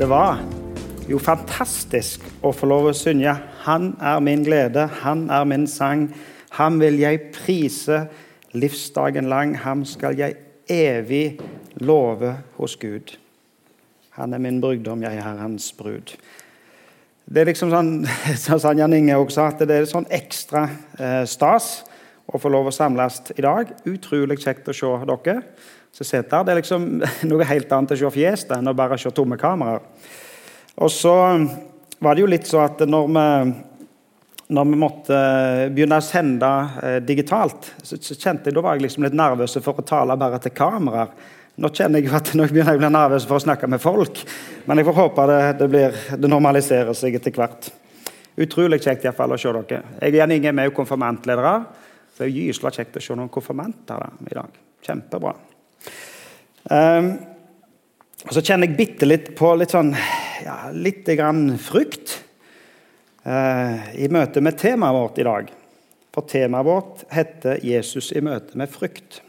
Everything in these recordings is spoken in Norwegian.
det var jo fantastisk å få lov å synge 'Han er min glede, han er min sang'. Ham vil jeg prise livsdagen lang. Ham skal jeg evig love hos Gud. Han er min brudgom, jeg er hans brud. Det er liksom sånn, som Jan Inge også at det er sånn ekstra eh, stas å få lov å samles i dag. Utrolig kjekt å se dere som sitter her. Det er liksom noe helt annet å se fjes enn å bare se tomme kameraer. Og så var det jo litt så at når vi, når vi måtte begynne å sende eh, digitalt, så, så, kjente jeg da var jeg liksom litt nervøs for å tale bare til kameraer. Nå kjenner jeg jo at nå begynner jeg å bli nervøs for å snakke med folk. Men jeg får håpe det, det, blir, det normaliserer seg etter hvert. Utrolig kjekt i hvert fall å se dere. Jeg er gjerne med konfirmantledere. Så det er gyselig kjekt å se noen konfirmanter i dag. Kjempebra. Um, og så kjenner jeg bitte litt på litt sånn ja, litt grann frykt uh, i møte med temaet vårt i dag. For temaet vårt heter 'Jesus i møte med frykt'.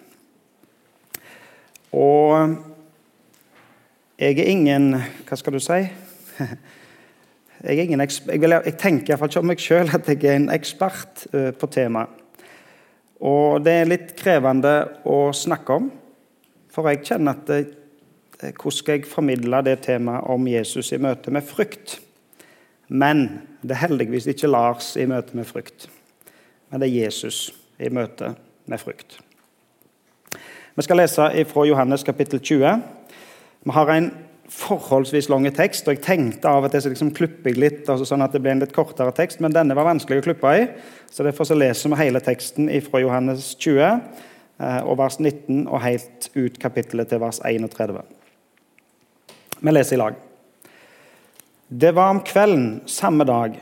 Og jeg er ingen Hva skal du si? Jeg, er ingen, jeg, vil, jeg tenker iallfall ikke om meg sjøl at jeg er en ekspert uh, på temaet. Og det er litt krevende å snakke om. For jeg kjenner at det, hvordan skal jeg formidle det temaet om Jesus i møte med frykt? Men det er heldigvis ikke Lars i møte med frykt, men det er Jesus i møte med frykt. Vi skal lese fra Johannes kapittel 20. Vi har en forholdsvis lang tekst, og jeg tenkte av og til liksom klippe litt, altså sånn at det ble en litt kortere tekst, men denne var vanskelig å klippe i, så derfor så leser vi hele teksten fra Johannes 20 Eh, og vers 19 og helt ut kapittelet til vers 31. Vi leser i lag. Det var om kvelden samme dag,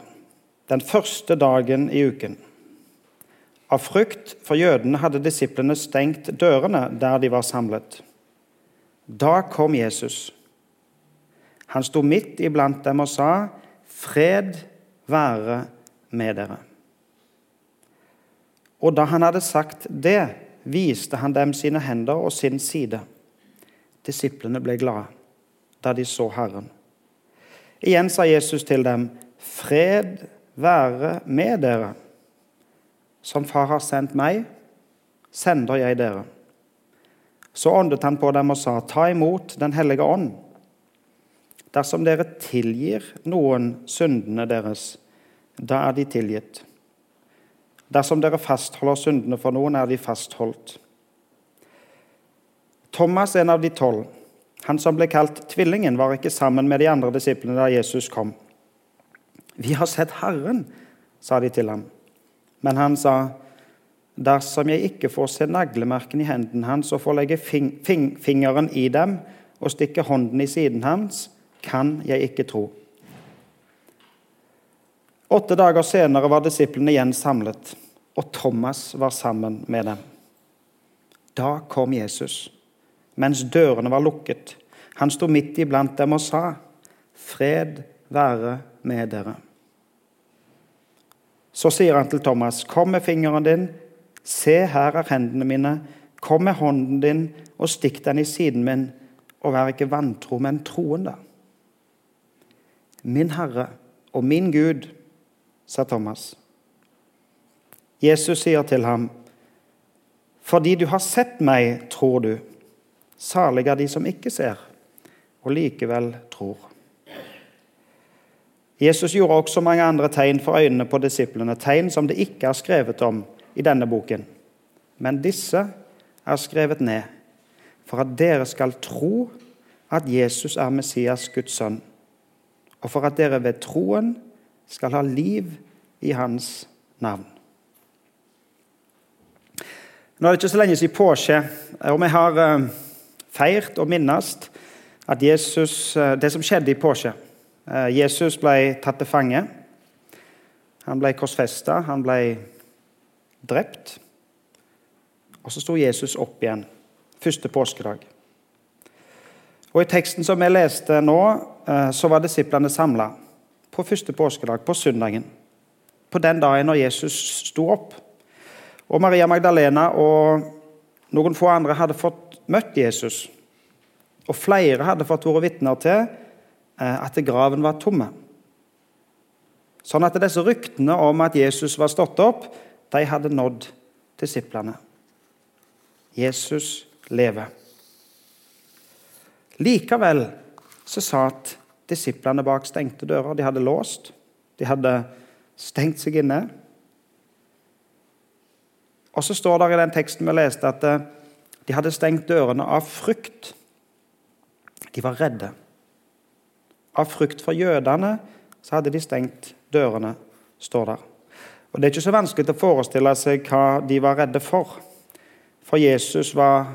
den første dagen i uken. Av frykt for jødene hadde disiplene stengt dørene der de var samlet. Da kom Jesus. Han sto midt iblant dem og sa, 'Fred være med dere'. Og da han hadde sagt det, viste han dem sine hender og sin side. Disiplene ble glade da de så Herren. Igjen sa Jesus til dem, 'Fred være med dere.' Som Far har sendt meg, sender jeg dere. Så åndet han på dem og sa, 'Ta imot Den hellige ånd.' Dersom dere tilgir noen syndene deres, da er de tilgitt. Dersom dere fastholder syndene for noen, er de fastholdt. Thomas, en av de tolv, han som ble kalt Tvillingen, var ikke sammen med de andre disiplene da Jesus kom. 'Vi har sett Herren', sa de til ham. Men han sa, 'Dersom jeg ikke får se naglemerken i hendene hans og får legge fing fing fingeren i dem og stikke hånden i siden hans, kan jeg ikke tro.' Åtte dager senere var disiplene igjen samlet, og Thomas var sammen med dem. Da kom Jesus, mens dørene var lukket. Han sto midt iblant dem og sa, 'Fred være med dere'. Så sier han til Thomas, 'Kom med fingeren din. Se, her er hendene mine. Kom med hånden din og stikk den i siden min, og vær ikke vantro, men troende.' Min Herre og min Gud, sa Thomas. Jesus sier til ham, 'Fordi du har sett meg, tror du.' Salig er de som ikke ser, og likevel tror. Jesus gjorde også mange andre tegn for øynene på disiplene, tegn som det ikke er skrevet om i denne boken. Men disse er skrevet ned for at dere skal tro at Jesus er Messias, Guds sønn, og for at dere ved troen skal ha liv i hans navn. Nå er det ikke så lenge siden påske, og vi har eh, feirt og minnes at Jesus, eh, det som skjedde i påske. Eh, Jesus ble tatt til fange. Han ble korsfesta, han ble drept. Og så sto Jesus opp igjen første påskedag. Og I teksten som vi leste nå, så var disiplene samla på første påskedag, på søndagen på den dagen når Jesus sto opp. Og Maria Magdalena og noen få andre hadde fått møtt Jesus. Og flere hadde fått vært vitner til eh, at graven var tomme. Sånn at disse ryktene om at Jesus var stått opp, de hadde nådd disiplene. Jesus lever. Likevel så satt disiplene bak stengte dører. De hadde låst. De hadde stengt seg inne. Og så står det i den teksten vi leste, at eh, de hadde stengt dørene av frykt. De var redde. Av frykt for jødene så hadde de stengt dørene, står der. Og Det er ikke så vanskelig å forestille seg hva de var redde for. For Jesus var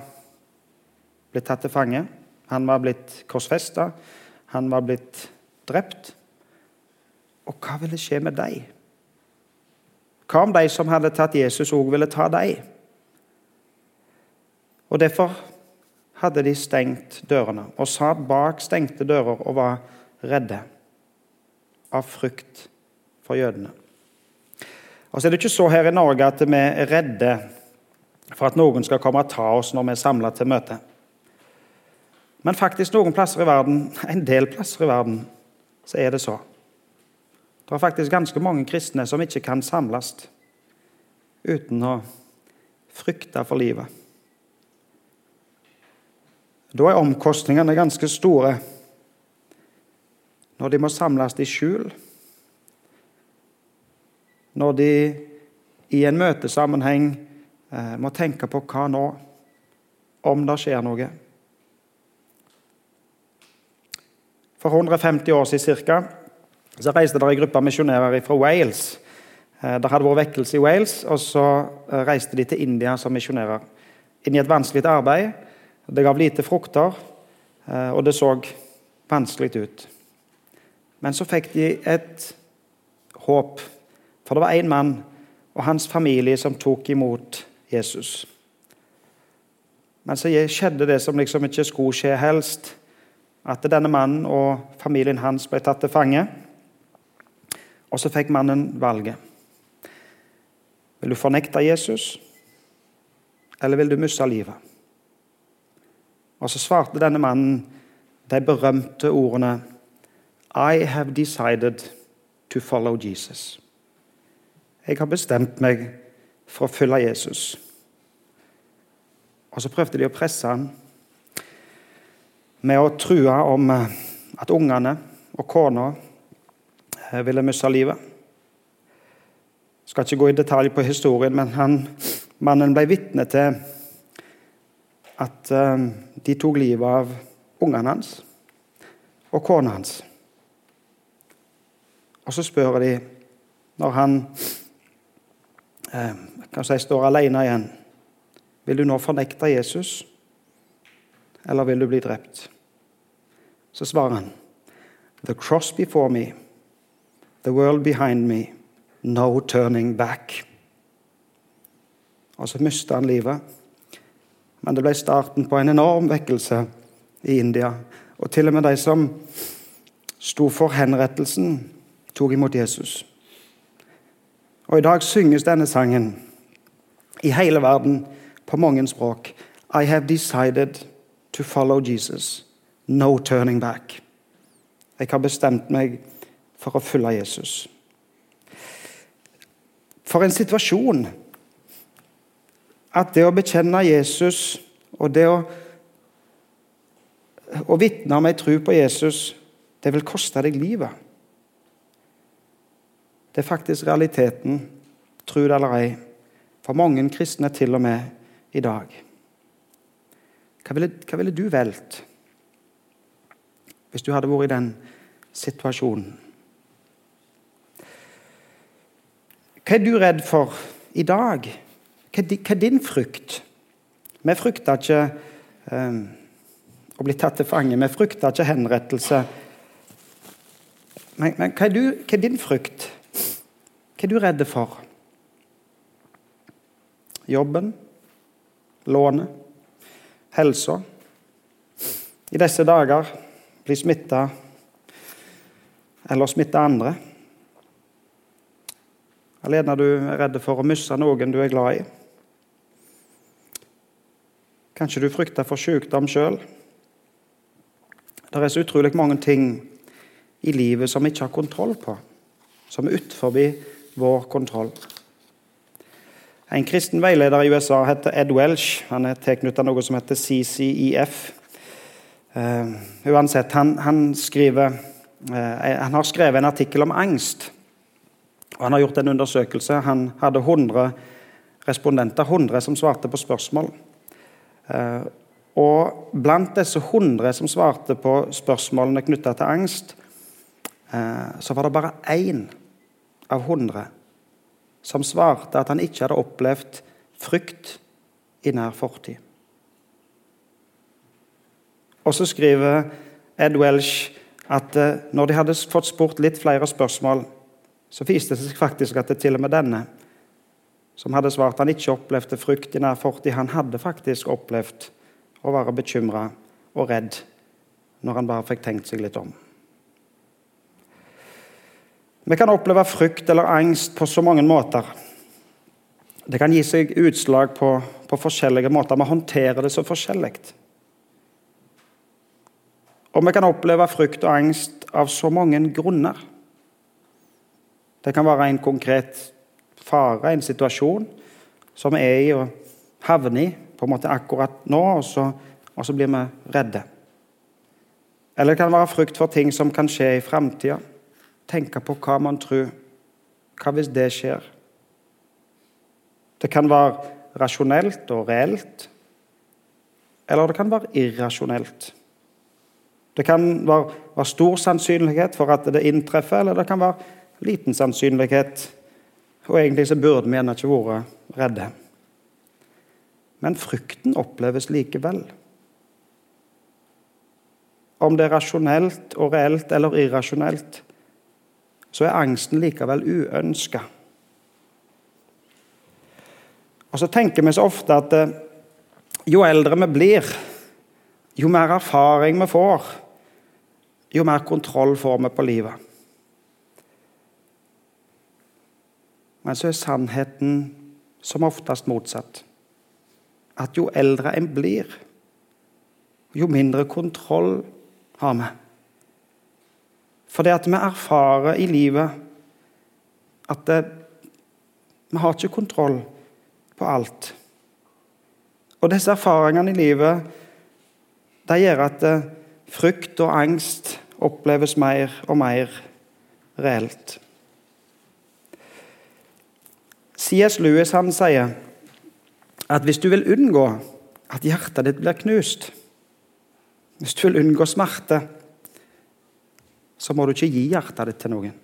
blitt tatt til fange. Han var blitt korsfesta. Han var blitt drept. Og hva ville skje med dem? Hva om de som hadde tatt Jesus, òg ville ta dem? Og Derfor hadde de stengt dørene og satt bak stengte dører og var redde av frykt for jødene. Og så er det ikke så her i Norge at vi er redde for at noen skal komme og ta oss når vi er samla til møte. Men faktisk noen plasser i verden, en del plasser i verden så er det så. Det er faktisk ganske mange kristne som ikke kan samles uten å frykte for livet. Da er omkostningene ganske store når de må samles i skjul, når de i en møtesammenheng eh, må tenke på hva nå, om det skjer noe. For 150 år siden cirka, så reiste det en gruppe misjonærer fra Wales. Eh, det hadde vært vekkelse i Wales, og så eh, reiste de til India som misjonærer. Inn i et vanskelig arbeid. Det gav lite frukter, eh, og det så vanskelig ut. Men så fikk de et håp, for det var én mann og hans familie som tok imot Jesus. Men så skjedde det som liksom ikke skulle skje helst at denne mannen og familien hans ble tatt til fange. Og så fikk mannen valget. Vil du fornekte Jesus, eller vil du miste livet? Og så svarte denne mannen de berømte ordene I have decided to follow Jesus. Jeg har bestemt meg for å følge Jesus. Og så prøvde de å presse han med å true om eh, at ungene og kona eh, ville miste livet. Jeg skal ikke gå i detalj på historien, men han, mannen ble vitne til at uh, de tok livet av ungene hans og kona hans. Og så spør de, når han kan si, står alene igjen Vil du nå fornekte Jesus, eller vil du bli drept? Så svarer han The cross before me, the world behind me, no turning back. Og så mista han livet. Men det ble starten på en enorm vekkelse i India. Og til og med de som sto for henrettelsen, tok imot Jesus. Og i dag synges denne sangen i hele verden på mange språk. I have decided to follow Jesus. No turning back. Jeg har bestemt meg for å følge Jesus. For en situasjon at det å bekjenne Jesus og det å, å vitne om ei tro på Jesus, det vil koste deg livet. Det er faktisk realiteten, tro det eller ei, for mange kristne til og med i dag. Hva ville, hva ville du valgt? Hvis du hadde vært i den situasjonen. Hva er du redd for i dag? Hva er din frykt? Vi frykter ikke eh, å bli tatt til fange, vi frykter ikke henrettelse. Men, men hva, er du, hva, er din frykt? Hva er du redd for? Jobben? Lånet? Helsa? I disse dager bli smitta eller smitte andre. Alene du er redd for å miste noen du er glad i. Kanskje du frykter for sykdom sjøl. Det er så utrolig mange ting i livet som vi ikke har kontroll på, som er utenfor vår kontroll. En kristen veileder i USA heter Ed Welsh. Han er tilknyttet noe som heter CCEF. Uh, uansett, han, han, skriver, uh, han, har skrevet en artikkel om angst. Og han har gjort en undersøkelse. Han hadde 100 respondenter, 100 som svarte på spørsmål. Uh, og blant disse 100 som svarte på spørsmålene knytta til angst, så var det bare én av 100 som svarte at han ikke hadde opplevd frykt i nær fortid. Og så skriver Ed Welsh at eh, når de hadde fått spurt litt flere spørsmål, så viste det seg faktisk at det til og med denne som hadde svart han ikke opplevde frykt i nær fortid, han hadde faktisk opplevd å være bekymra og redd når han bare fikk tenkt seg litt om. Vi kan oppleve frykt eller angst på så mange måter. Det kan gi seg utslag på, på forskjellige måter. Vi håndterer det så forskjellig. Og vi kan oppleve frykt og angst av så mange grunner. Det kan være en konkret fare, en situasjon, som vi er i og havner i på en måte akkurat nå, og så, og så blir vi redde. Eller det kan være frykt for ting som kan skje i framtida tenke på hva man tror. Hva hvis det skjer? Det kan være rasjonelt og reelt, eller det kan være irrasjonelt. Det kan være, være stor sannsynlighet for at det inntreffer, eller det kan være liten sannsynlighet. Og egentlig så burde vi gjerne ikke vært redde. Men frykten oppleves likevel. Om det er rasjonelt og reelt eller irrasjonelt, så er angsten likevel uønska. Og så tenker vi så ofte at eh, jo eldre vi blir, jo mer erfaring vi får, jo mer kontroll får vi på livet. Men så er sannheten som oftest motsatt. At jo eldre en blir, jo mindre kontroll har vi. Fordi at vi erfarer i livet at det, vi har ikke kontroll på alt. Og disse erfaringene i livet de gjør at eh, frykt og angst oppleves mer og mer reelt. C.S. Lewis han sier at hvis du vil unngå at hjertet ditt blir knust, hvis du vil unngå smerte, så må du ikke gi hjertet ditt til noen.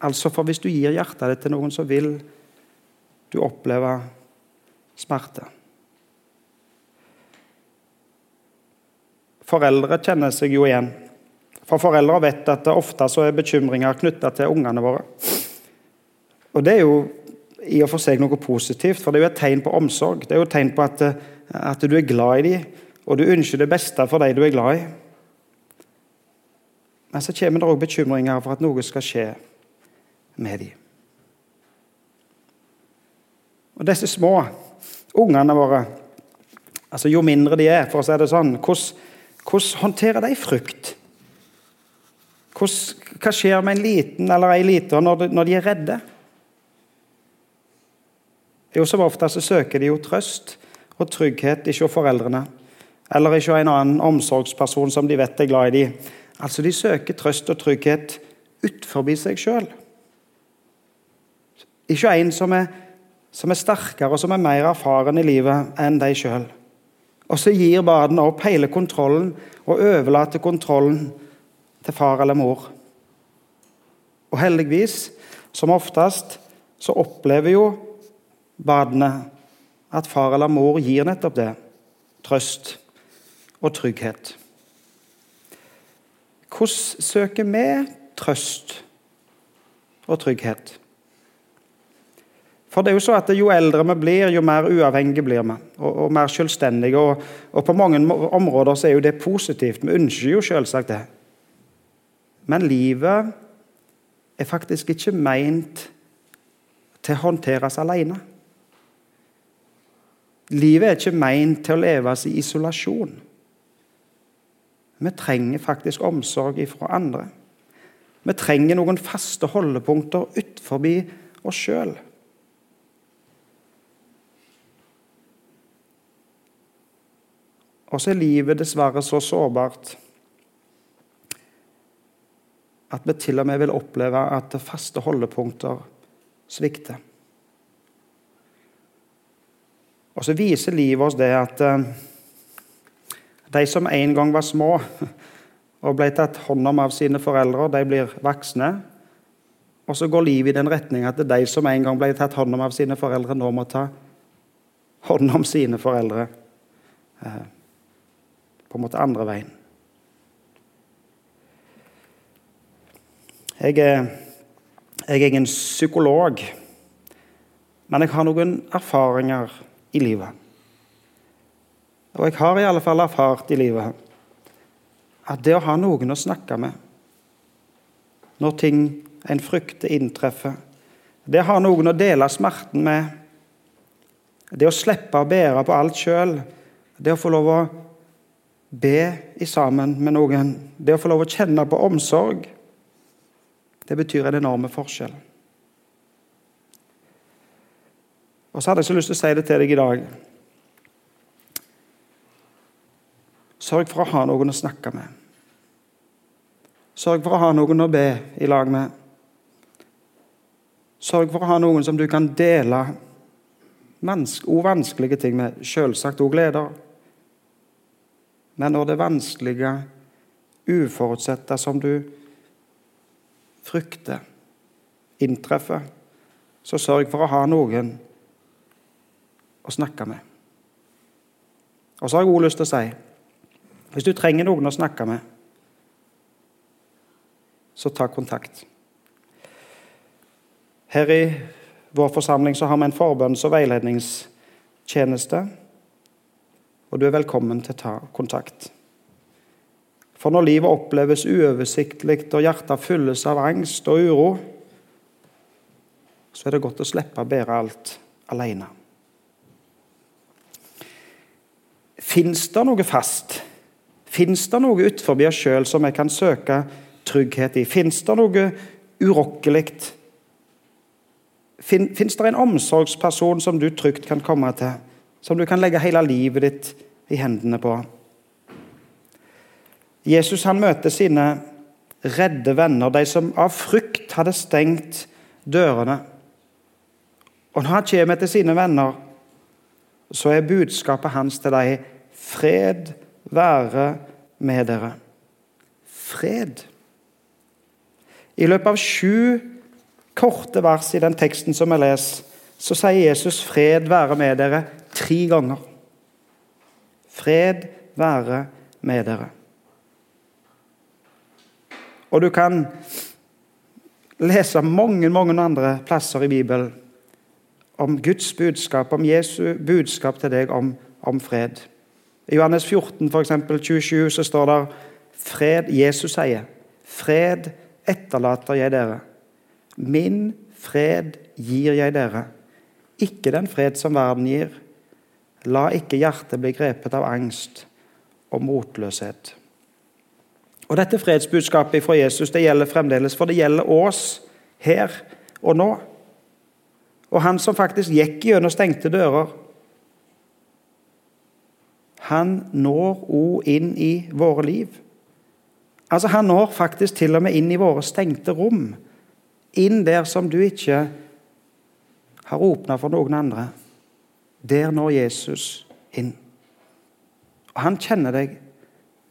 Altså, for Hvis du gir hjertet ditt til noen, så vil du oppleve smerte. Foreldre kjenner seg jo igjen. For Foreldre vet at det ofte er bekymringer knytta til ungene våre. Og Det er jo i og for seg noe positivt, for det er jo et tegn på omsorg. Det er jo et tegn på at, at du er glad i dem, og du ønsker det beste for dem du er glad i. Men så kommer det òg bekymringer for at noe skal skje med dem. Og disse små ungene våre, altså jo mindre de er, for å si det sånn, hvordan, hvordan håndterer de frykt? Hvordan, hva skjer med en liten eller ei lita når, de, når de er redde? Jo, Som oftest søker de jo trøst og trygghet ikke hos foreldrene eller ikke en annen omsorgsperson som de vet er glad i dem. Altså, de søker trøst og trygghet utenfor seg sjøl. Ikke en som er, som er, sterkere og som er mer erfaren i livet enn de sjøl. Og så gir barna opp hele kontrollen og overlater kontrollen til far eller mor. Og heldigvis, som oftest, så opplever jo barna at far eller mor gir nettopp det. Trøst og trygghet. Hvordan søker vi trøst og trygghet? For det er jo så at Jo eldre vi blir, jo mer uavhengige blir vi. Og, og mer selvstendige. Og, og, på mange områder så er jo det positivt. Vi ønsker jo selvsagt det. Men livet er faktisk ikke meint til å håndteres alene. Livet er ikke meint til å leves i isolasjon. Vi trenger faktisk omsorg fra andre. Vi trenger noen faste holdepunkter utenfor oss sjøl. Og så er livet dessverre så sårbart at vi til og med vil oppleve at faste holdepunkter svikter. Og så viser livet oss det at eh, de som en gang var små og ble tatt hånd om av sine foreldre, de blir voksne. Og så går livet i den retning at de som en gang ble tatt hånd om av sine foreldre, nå må ta hånd om sine foreldre. På en måte andre veien. Jeg er, jeg er ingen psykolog, men jeg har noen erfaringer i livet. Og jeg har i alle fall erfart i livet at det å ha noen å snakke med når ting en frykter, inntreffer, det å ha noen å dele smerten med, det å slippe å bære på alt sjøl, det å få lov å be i sammen med noen, det å få lov å kjenne på omsorg, det betyr en enorm forskjell. Og så hadde jeg så lyst til å si det til deg i dag. Sørg for å ha noen å snakke med. Sørg for å ha noen å be i lag med. Sørg for å ha noen som du kan dele vanskelige ting med, selvsagt òg gleder. Men når det vanskelige, uforutsette som du frykter, inntreffer, så sørg for å ha noen å snakke med. Og så har jeg òg lyst til å si hvis du trenger noen å snakke med, så ta kontakt. Her i vår forsamling så har vi en forbønns- og veiledningstjeneste og du er velkommen til å ta kontakt. For når livet oppleves uoversiktlig og hjertet fylles av angst og uro, så er det godt å slippe å bære alt alene. Fins det noe fast? Fins det noe utenfor oss sjøl som vi kan søke trygghet i? Fins det noe urokkelig? Fins det en omsorgsperson som du trygt kan komme til? Som du kan legge hele livet ditt i hendene på. Jesus han møter sine redde venner, de som av frykt hadde stengt dørene. Og Når han kommer til sine venner, så er budskapet hans til dem fred være med dere. Fred. I løpet av sju korte vers i den teksten som vi leser, så sier Jesus 'fred være med dere' tre ganger. Fred være med dere. Og du kan lese mange mange andre plasser i Bibelen om Guds budskap, om Jesu budskap til deg om, om fred. I Johannes 14, for eksempel, 27, så står det fred Jesus sier, 'Fred etterlater jeg dere. Min fred gir jeg dere.' Ikke den fred som verden gir. La ikke hjertet bli grepet av angst og motløshet. Og Dette fredsbudskapet fra Jesus det gjelder fremdeles, for det gjelder oss her og nå. Og han som faktisk gikk gjennom stengte dører, han når òg inn i våre liv. Altså Han når faktisk til og med inn i våre stengte rom. Inn der som du ikke har åpna for noen andre. Der når Jesus inn. Og Han kjenner deg,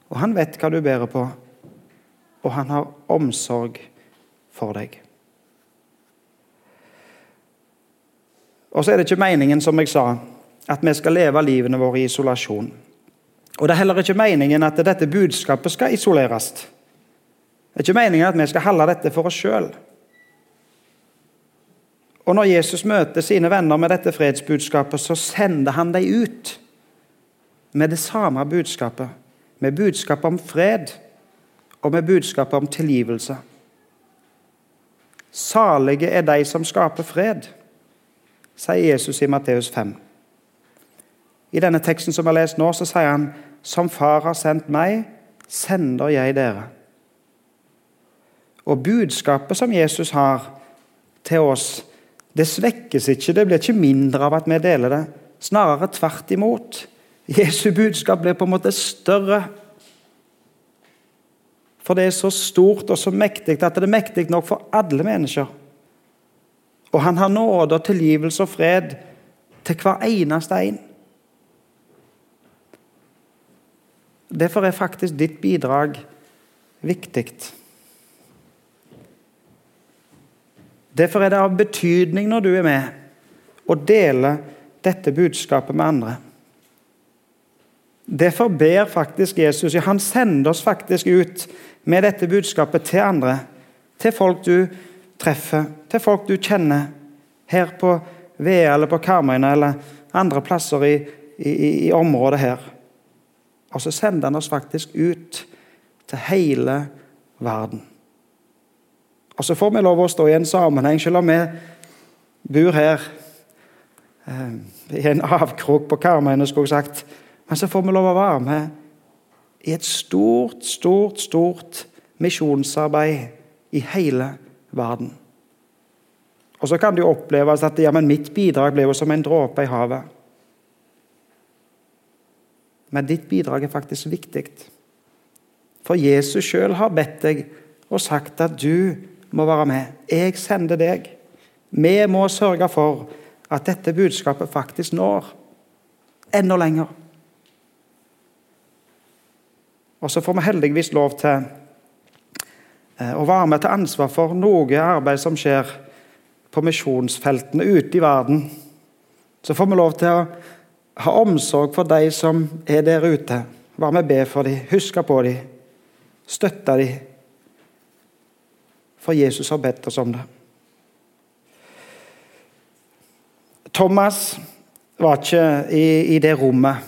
og han vet hva du bærer på, og han har omsorg for deg. Og så er det ikke meningen, som jeg sa, at vi skal leve livene våre i isolasjon. Og det er heller ikke meningen at dette budskapet skal isoleres. Det er ikke meningen at vi skal holde dette for oss sjøl. Og når Jesus møter sine venner med dette fredsbudskapet, så sender han dem ut med det samme budskapet. Med budskapet om fred og med budskapet om tilgivelse. Salige er de som skaper fred, sier Jesus i Matteus 5. I denne teksten som jeg har lest nå, så sier han som far har sendt meg, sender jeg dere. Og budskapet som Jesus har til oss, det svekkes ikke, det blir ikke mindre av at vi deler det. Snarere tvert imot. Jesu budskap blir på en måte større. For det er så stort og så mektig at det er mektig nok for alle mennesker. Og han har nåde og tilgivelse og fred til hver eneste en. Derfor er faktisk ditt bidrag viktig. Derfor er det av betydning når du er med å dele dette budskapet med andre. Derfor ber faktisk Jesus ja, Han sender oss faktisk ut med dette budskapet til andre. Til folk du treffer, til folk du kjenner her på Vea eller på Karmøyene eller andre plasser i, i, i området her. Og så sender han oss faktisk ut til hele verden. Og så får vi lov å stå i en sammenheng, selv om vi bor her eh, i en avkrok på Karmøyene, skulle jeg sagt. Men så får vi lov å være med i et stort, stort, stort misjonsarbeid i hele verden. Og så kan det jo oppleves at ja, men mitt bidrag blir jo som en dråpe i havet. Men ditt bidrag er faktisk viktig. For Jesus sjøl har bedt deg og sagt at du må være med. Jeg sender deg. Vi må sørge for at dette budskapet faktisk når enda lenger. Og så får vi heldigvis lov til eh, å være med til ansvar for noe arbeid som skjer på misjonsfeltene ute i verden. Så får vi lov til å ha omsorg for de som er der ute. Være med og be for dem, huske på dem, støtte dem. For Jesus har bedt oss om det. Thomas var ikke i, i det rommet.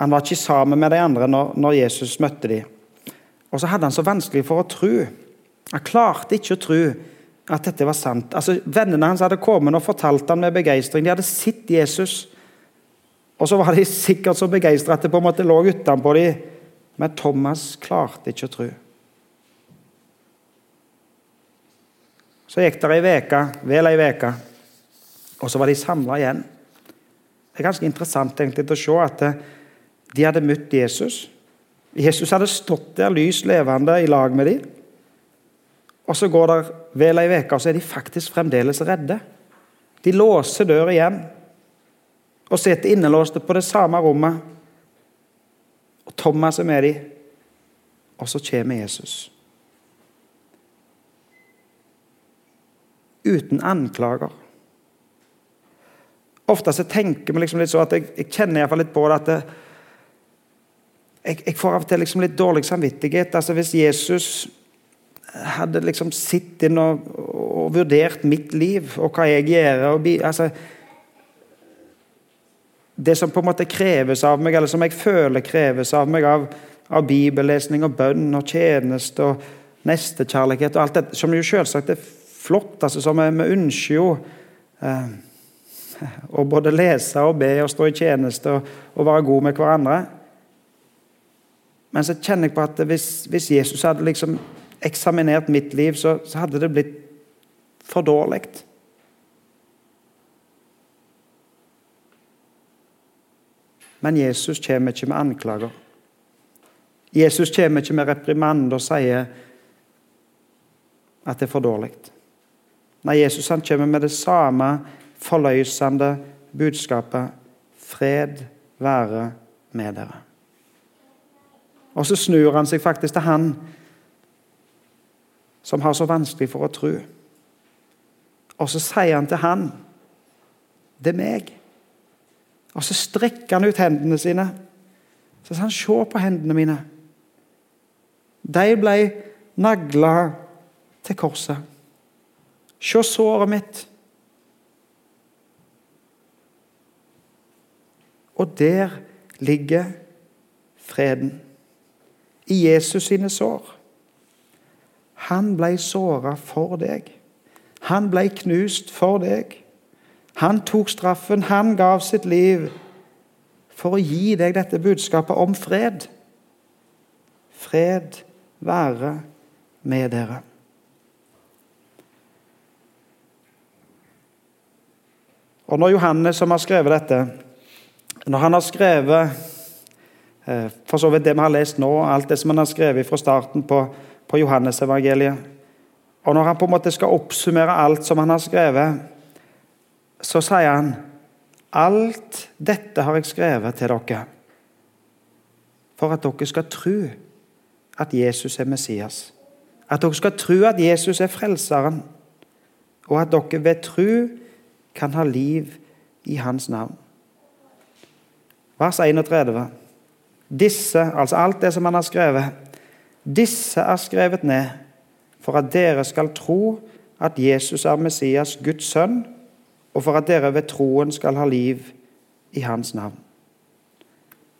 Han var ikke sammen med de andre når, når Jesus møtte dem. Og så hadde han så vanskelig for å tro. Han klarte ikke å tro at dette var sant. Altså, Vennene hans hadde kommet og fortalt ham med begeistring. De hadde sett Jesus. Og så var de sikkert så begeistra at det på en måte lå utenpå dem. Men Thomas klarte ikke å tro. Så gikk det ei uke, vel ei uke, og så var de samla igjen. Det er ganske interessant egentlig å se at de hadde møtt Jesus. Jesus hadde stått der lys levende i lag med dem. Og så går det vel ei uke, og så er de faktisk fremdeles redde. De låser døra igjen og sitter innelåste på det samme rommet. Og Thomas er med dem. Og så kommer Jesus. Uten anklager. Ofte så tenker vi liksom litt så at jeg, jeg kjenner iallfall litt på det at det, jeg, jeg, får av og til liksom litt dårlig samvittighet. altså Hvis Jesus hadde liksom sittet og, og vurdert mitt liv og hva jeg gjør og, altså, det som på en måte kreves av meg, eller som jeg føler kreves av meg av, av bibellesning og bønn og tjeneste og nestekjærlighet og alt det, som jo selvsagt er flott. altså så Vi, vi ønsker jo eh, å både lese og be og stå i tjeneste og, og være god med hverandre. Men så kjenner jeg på at hvis, hvis Jesus hadde liksom eksaminert mitt liv, så, så hadde det blitt for dårlig. Men Jesus kommer ikke med anklager. Jesus kommer ikke med reprimande og sier at det er for dårlig. Nei, Jesus han kommer med det samme forløsende budskapet. Fred være med dere. Og så snur han seg faktisk til han som har så vanskelig for å tro. Og så sier han til han Det er meg. Og så strekker han ut hendene sine. Så sier han, 'Se på hendene mine.' De ble nagla til korset. Se såret mitt. Og der ligger freden. I Jesus sine sår. Han ble såra for deg. Han ble knust for deg. Han tok straffen, han gav sitt liv for å gi deg dette budskapet om fred. Fred være med dere. Og når Johannes, som har skrevet dette, når han har skrevet eh, for så vidt det vi har lest nå, alt det som han har skrevet fra starten på, på Johannesevangeliet Og når han på en måte skal oppsummere alt som han har skrevet, så sier han Alt dette har jeg skrevet til dere for at dere skal tro at Jesus er Messias. At dere skal tro at Jesus er Frelseren, og at dere ved tro kan ha liv i Hans navn. Vers 31. Disse, altså alt det som han har skrevet, disse er skrevet ned for at dere skal tro at Jesus er Messias, Guds sønn, og for at dere ved troen skal ha liv i Hans navn.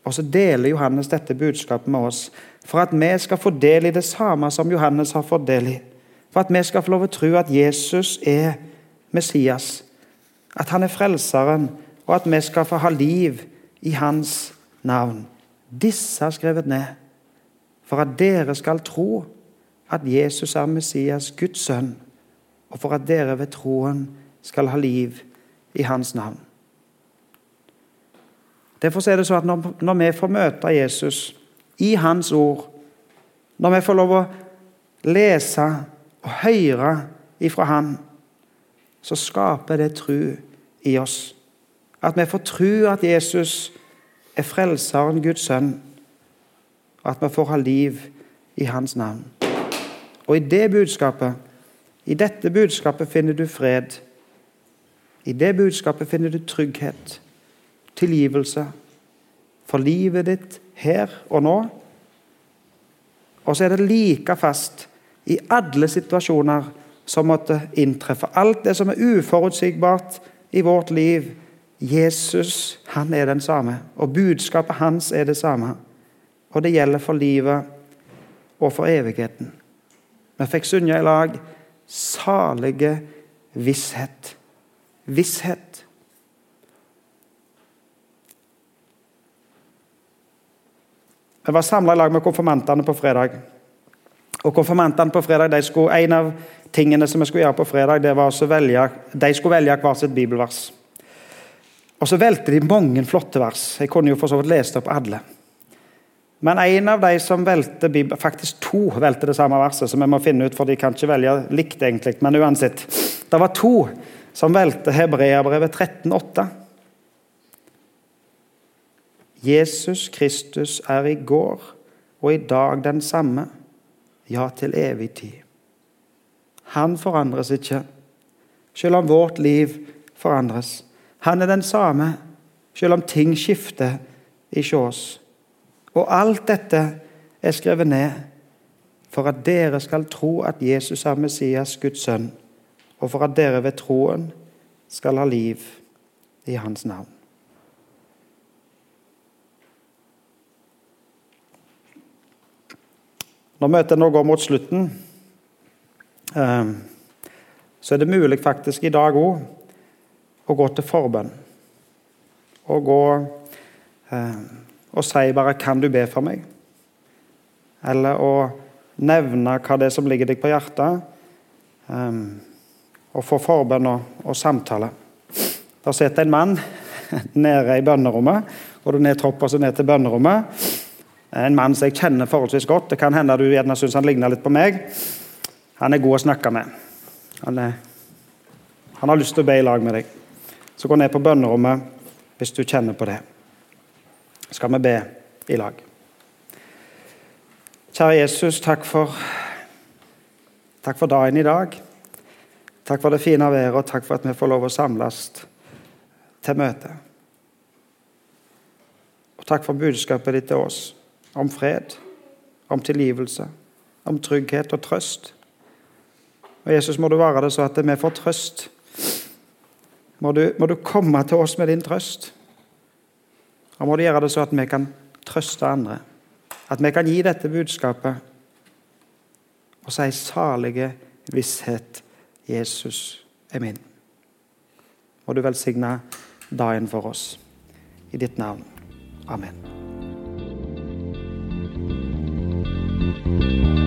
Og så deler Johannes dette budskapet med oss for at vi skal få del i det samme som Johannes har fått del i. For at vi skal få lov å tro at Jesus er Messias, at han er frelseren, og at vi skal få ha liv i hans navn. Disse er skrevet ned for at dere skal tro at Jesus er Messias, Guds sønn, og for at dere ved troen skal ha liv i hans navn. Derfor er det sånn at når, vi får møte Jesus i Hans ord, når vi får lov å lese og høre ifra Han, så skaper det tru i oss. At vi får tro at Jesus er frelseren, Guds sønn, og at vi får ha liv i hans navn. Og i det budskapet, i dette budskapet finner du fred. I det budskapet finner du trygghet, tilgivelse for livet ditt her og nå. Og så er det like fast i alle situasjoner som måtte inntreffe. Alt det som er uforutsigbart i vårt liv. Jesus, han er den samme. Og budskapet hans er det samme. Og det gjelder for livet og for evigheten. Vi fikk synge i lag 'Salige visshet'. Visshet. Vi var samla i lag med konfirmantene på fredag. Og konfirmantene på fredag, skulle, En av tingene som vi skulle gjøre på fredag, det var å velge, de skulle velge hvert sitt bibelvers. Og så valgte de mange flotte vers. Jeg kunne jo for så vidt lest opp alle. Men en av de som valgte faktisk to valgte det samme verset, som vi må finne ut, for de kan ikke velge likt, egentlig. Men uansett. Det var to som valgte Hebreabrevet 13,8. Jesus Kristus er i går og i dag den samme, ja, til evig tid. Han forandres ikke, selv om vårt liv forandres. Han er den samme, selv om ting skifter ikke oss. Og alt dette er skrevet ned for at dere skal tro at Jesus er Messias, Guds sønn, og for at dere ved troen skal ha liv i hans navn. Når møtet nå går mot slutten, Ehm, så er det mulig faktisk i dag òg å gå til forbønn. Og gå ehm, og si bare 'Kan du be for meg?' Eller å nevne hva det er som ligger deg på hjertet, ehm, og få forbønn og, og samtale. Der sitter en mann nede i bønnerommet, og du ned trappa ned til bønnerommet. En mann som jeg kjenner forholdsvis godt. Det kan hende du gjerne syns han ligner litt på meg. Han er god å snakke med. Han, er, han har lyst til å be i lag med deg. Så gå ned på bønnerommet hvis du kjenner på det. Skal vi be i lag. Kjære Jesus, takk for, takk for dagen i dag. Takk for det fine været, og takk for at vi får lov å samles til møte. Og takk for budskapet ditt til oss om fred, om tilgivelse, om trygghet og trøst. Og Jesus, må du være det så at vi får trøst. Må du, må du komme til oss med din trøst. Og må du gjøre det så at vi kan trøste andre. At vi kan gi dette budskapet og si salige visshet Jesus er min. Må du velsigne dagen for oss. I ditt navn. Amen. Thank you.